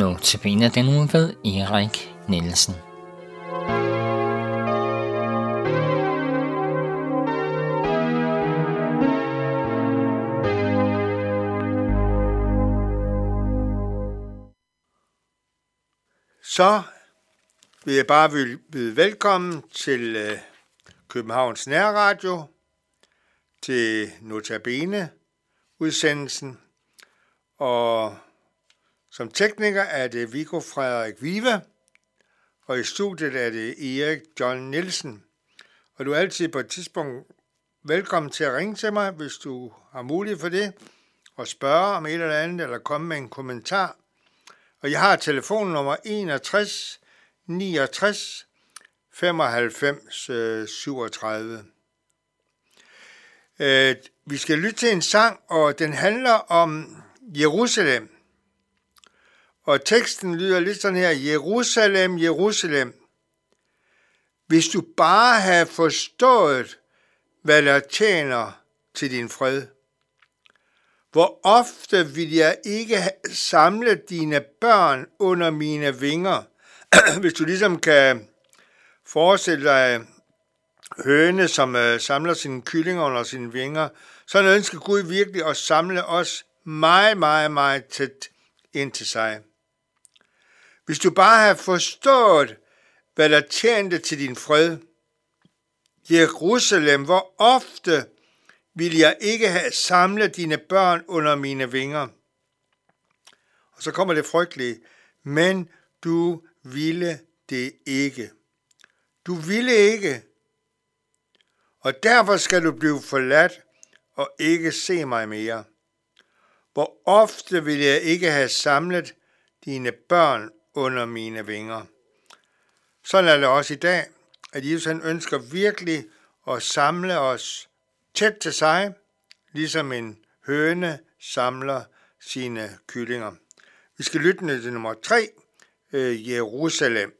Nu den uge ved Erik Nielsen. Så vil jeg bare byde velkommen til øh, Københavns Nærradio, til Notabene udsendelsen, og som tekniker er det Viggo Frederik Viva, og i studiet er det Erik John Nielsen. Og du er altid på et tidspunkt velkommen til at ringe til mig, hvis du har mulighed for det, og spørge om et eller andet, eller komme med en kommentar. Og jeg har telefonnummer 61 69 95 37. Vi skal lytte til en sang, og den handler om Jerusalem. Og teksten lyder lidt sådan her, Jerusalem, Jerusalem, hvis du bare havde forstået, hvad der tjener til din fred. Hvor ofte vil jeg ikke samle dine børn under mine vinger, hvis du ligesom kan forestille dig høne, som øh, samler sine kyllinger under sine vinger, så ønsker Gud virkelig at samle os meget, meget, meget tæt ind til sig. Hvis du bare havde forstået, hvad der tjente til din fred. Jerusalem, hvor ofte ville jeg ikke have samlet dine børn under mine vinger. Og så kommer det frygtelige, men du ville det ikke. Du ville ikke. Og derfor skal du blive forladt og ikke se mig mere. Hvor ofte vil jeg ikke have samlet dine børn under mine vinger. Sådan er det også i dag, at Jesus han ønsker virkelig at samle os tæt til sig, ligesom en høne samler sine kyllinger. Vi skal lytte til nummer 3, øh, Jerusalem.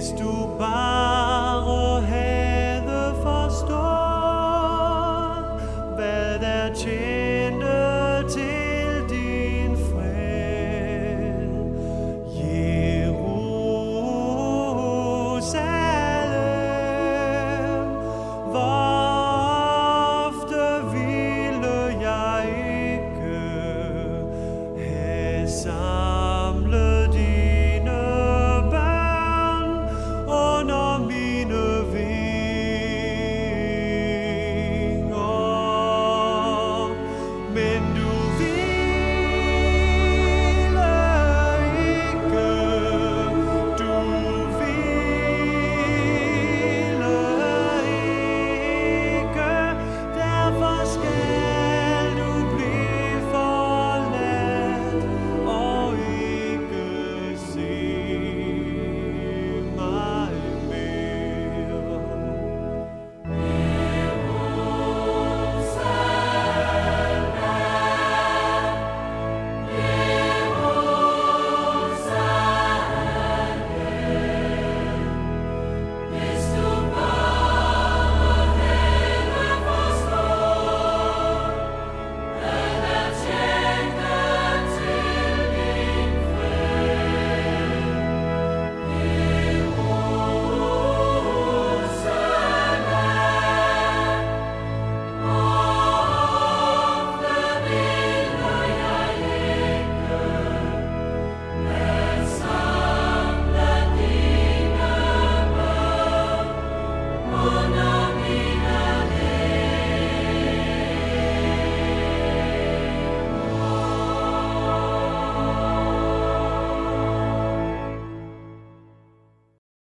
Estou to.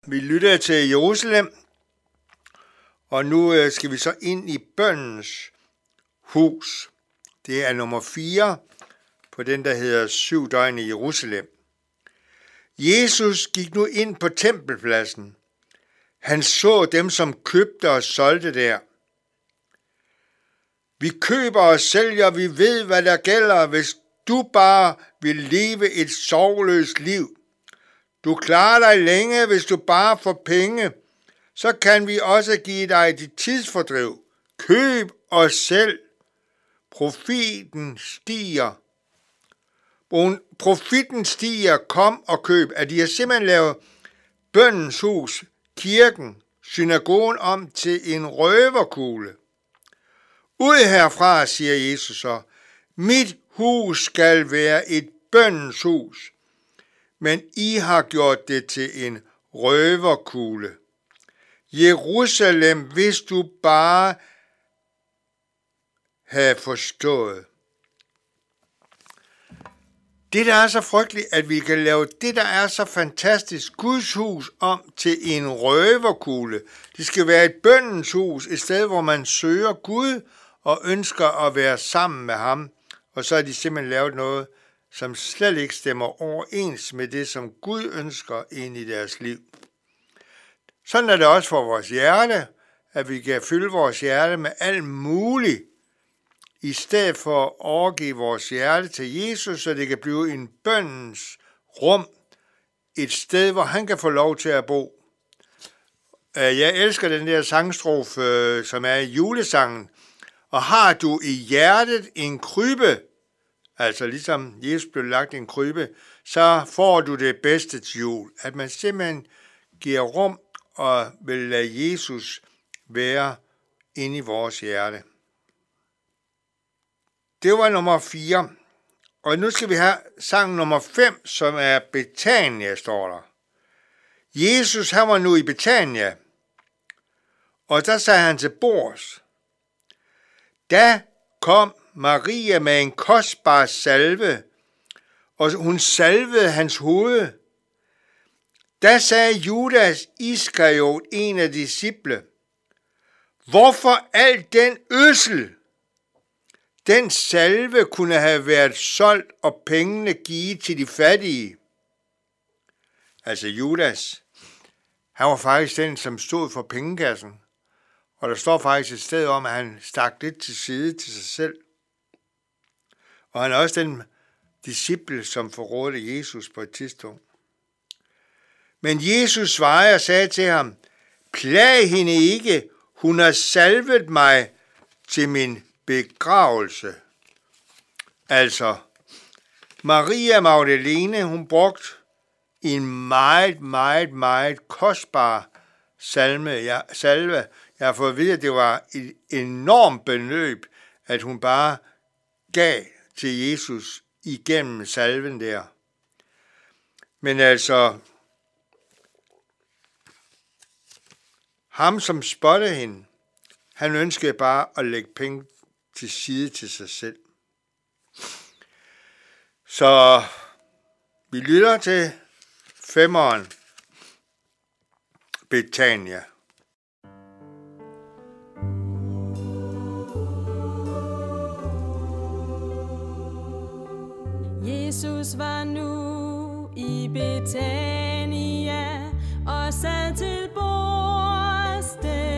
Vi lytter til Jerusalem, og nu øh, skal vi så ind i bøndens hus. Det er nummer 4 på den, der hedder Syv døgn i Jerusalem. Jesus gik nu ind på tempelpladsen. Han så dem, som købte og solgte der. Vi køber og sælger, vi ved, hvad der gælder, hvis du bare vil leve et sorgløst liv. Du klarer dig længe, hvis du bare får penge. Så kan vi også give dig dit tidsfordriv. Køb og selv. Profiten stiger. Profitten stiger, kom og køb. At de har simpelthen lavet bøndens hus, kirken, synagogen om til en røverkugle. Ud herfra, siger Jesus så, mit hus skal være et bøndens hus, men I har gjort det til en røverkugle. Jerusalem, hvis du bare havde forstået. Det, der er så frygteligt, at vi kan lave det, der er så fantastisk, Guds hus, om til en røverkugle. Det skal være et bøndens hus, et sted, hvor man søger Gud og ønsker at være sammen med ham. Og så har de simpelthen lavet noget, som slet ikke stemmer overens med det, som Gud ønsker ind i deres liv. Sådan er det også for vores hjerte, at vi kan fylde vores hjerte med alt muligt, i stedet for at overgive vores hjerte til Jesus, så det kan blive en bøndens rum, et sted, hvor han kan få lov til at bo. Øh, jeg elsker den der sangstrofe, øh, som er i julesangen. Og har du i hjertet en krybe, altså ligesom Jesus blev lagt i en krybe, så får du det bedste til jul. At man simpelthen giver rum og vil lade Jesus være inde i vores hjerte. Det var nummer 4. Og nu skal vi have sang nummer 5, som er Betania, står der. Jesus, han var nu i Betania, og der sagde han til bords. Da kom Maria med en kostbar salve, og hun salvede hans hoved. Da sagde Judas Iskariot, en af disciple, Hvorfor al den øsel? Den salve kunne have været solgt og pengene givet til de fattige. Altså Judas, han var faktisk den, som stod for pengekassen. Og der står faktisk et sted om, at han stak lidt til side til sig selv. Og han er også den disciple, som forrådte Jesus på et tidspunkt. Men Jesus svarede og sagde til ham, Plag hende ikke, hun har salvet mig til min begravelse. Altså, Maria Magdalene, hun brugte en meget, meget, meget kostbar salme, ja, salve. Jeg har fået at vide, at det var et enormt beløb, at hun bare gav til Jesus igennem salven der. Men altså, ham som spottede hende, han ønskede bare at lægge penge til side til sig selv. Så vi lytter til femmeren Betania. Jesus var nu i Betania og sad til bords der.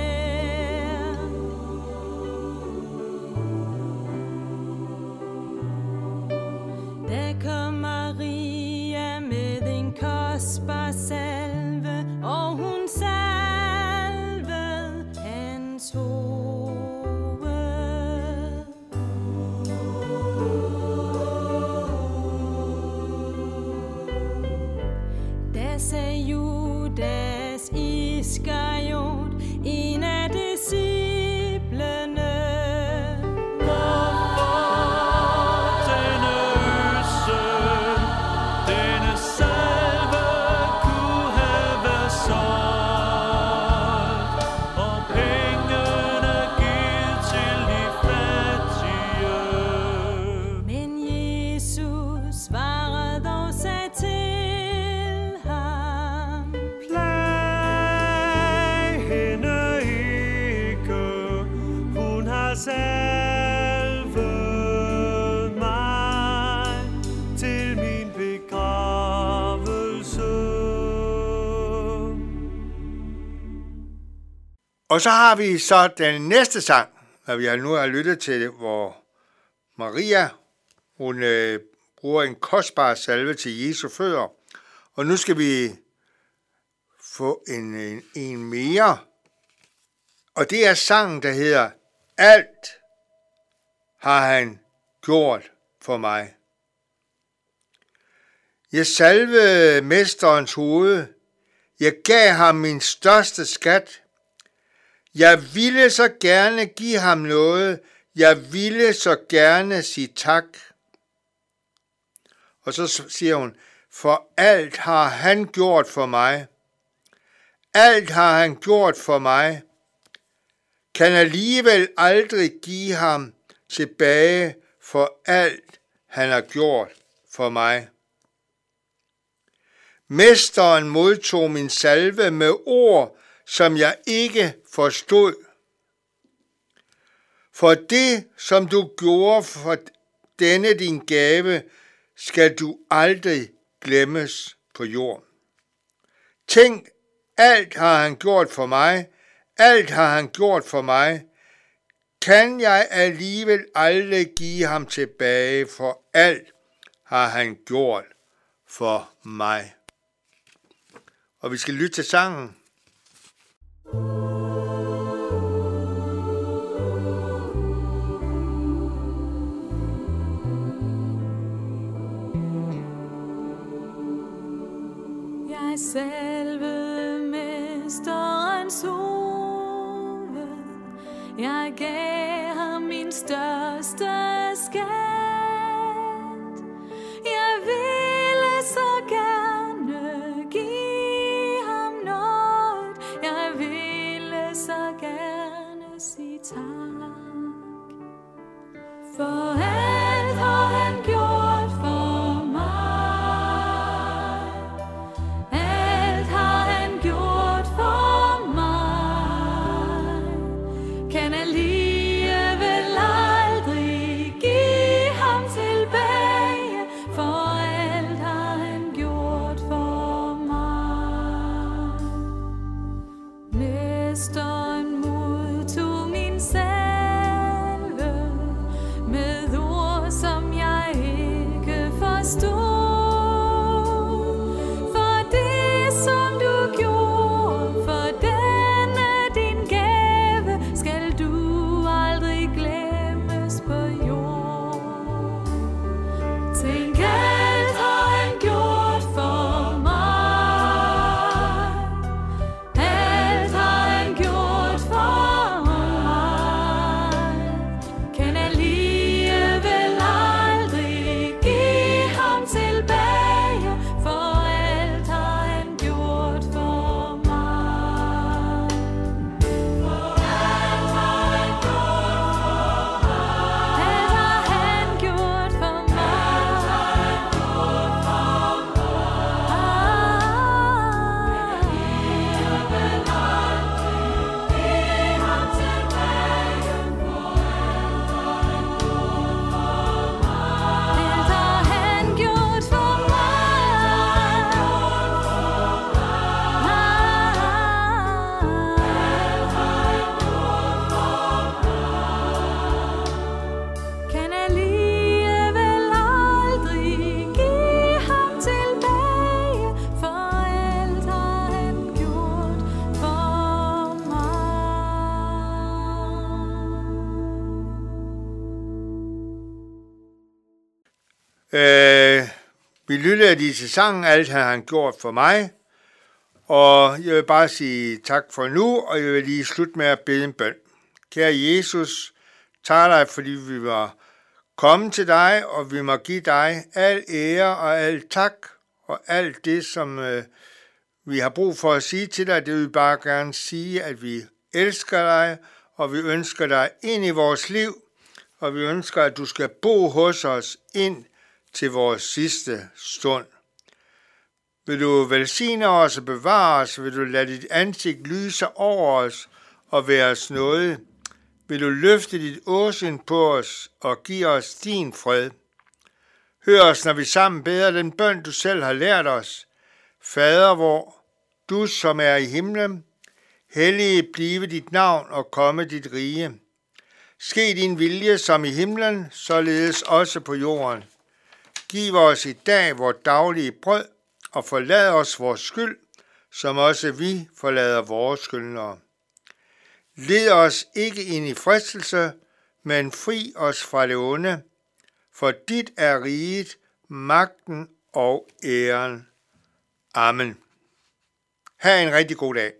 Og så har vi så den næste sang, når vi har nu har lyttet til det, hvor Maria, hun øh, bruger en kostbar salve til Jesu fødder. Og nu skal vi få en, en, en mere. Og det er sangen, der hedder Alt har han gjort for mig. Jeg salvede mesterens hoved. Jeg gav ham min største skat. Jeg ville så gerne give ham noget. Jeg ville så gerne sige tak. Og så siger hun, for alt har han gjort for mig. Alt har han gjort for mig. Kan alligevel aldrig give ham tilbage for alt, han har gjort for mig. Mesteren modtog min salve med ord, som jeg ikke forstod. For det, som du gjorde for denne din gave, skal du aldrig glemmes på jorden. Tænk, alt har han gjort for mig, alt har han gjort for mig. Kan jeg alligevel aldrig give ham tilbage, for alt har han gjort for mig. Og vi skal lytte til sangen. Jeg salvede mesterens hoved. Jeg gav ham min største Øh, vi lyttede lige til sangen, alt har han gjort for mig. Og jeg vil bare sige tak for nu, og jeg vil lige slutte med at bede en bøn. Kære Jesus, tak dig, fordi vi var kommet til dig, og vi må give dig al ære og al tak, og alt det, som øh, vi har brug for at sige til dig, det vil vi bare gerne sige, at vi elsker dig, og vi ønsker dig ind i vores liv, og vi ønsker, at du skal bo hos os ind til vores sidste stund. Vil du velsigne os og bevare os? Vil du lade dit ansigt lyse over os og være os noget? Vil du løfte dit åsyn på os og give os din fred? Hør os, når vi sammen beder den bøn, du selv har lært os. Fader, hvor du som er i himlen, Hellige blive dit navn og komme dit rige. Ske din vilje som i himlen, således også på jorden. Giv os i dag vores daglige brød, og forlad os vores skyld, som også vi forlader vores skyldnere. Led os ikke ind i fristelse, men fri os fra det onde, for dit er riget, magten og æren. Amen. Ha' en rigtig god dag.